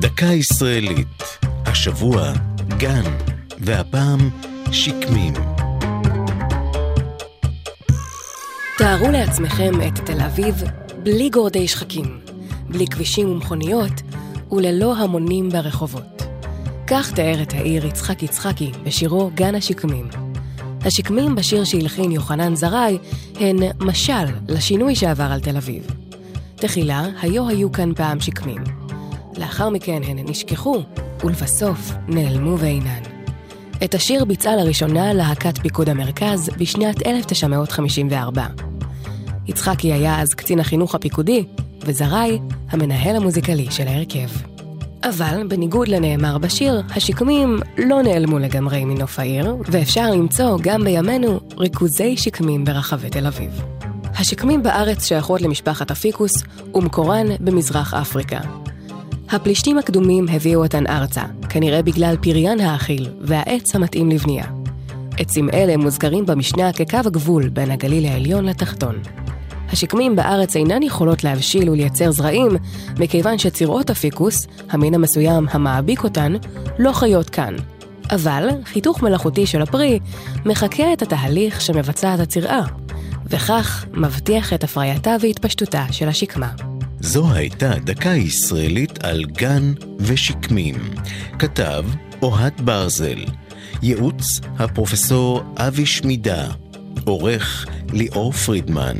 דקה ישראלית, השבוע גן, והפעם שקמים. תארו לעצמכם את תל אביב בלי גורדי שחקים, בלי כבישים ומכוניות, וללא המונים ברחובות. כך תיאר את העיר יצחק יצחקי בשירו גן השקמים. השקמים בשיר שהלחין יוחנן זרעי הן משל לשינוי שעבר על תל אביב. תחילה, היו היו כאן פעם שקמים. לאחר מכן הן נשכחו, ולבסוף נעלמו ואינן. את השיר ביצעה לראשונה להקת פיקוד המרכז בשנת 1954. יצחקי היה אז קצין החינוך הפיקודי, וזרעי המנהל המוזיקלי של ההרכב. אבל בניגוד לנאמר בשיר, השקמים לא נעלמו לגמרי מנוף העיר, ואפשר למצוא גם בימינו ריכוזי שקמים ברחבי תל אביב. השקמים בארץ שייכות למשפחת אפיקוס, ומקורן במזרח אפריקה. הפלישתים הקדומים הביאו אותן ארצה, כנראה בגלל פריין האכיל והעץ המתאים לבנייה. עצים אלה מוזכרים במשנה כקו הגבול בין הגליל העליון לתחתון. השקמים בארץ אינן יכולות להבשיל ולייצר זרעים, מכיוון שצירות הפיקוס, המין המסוים המעביק אותן, לא חיות כאן. אבל חיתוך מלאכותי של הפרי מחקה את התהליך שמבצעת הצירה, וכך מבטיח את הפרייתה והתפשטותה של השקמה. זו הייתה דקה ישראלית על גן ושקמים. כתב אוהד ברזל. ייעוץ הפרופסור אבי שמידה. עורך ליאור פרידמן.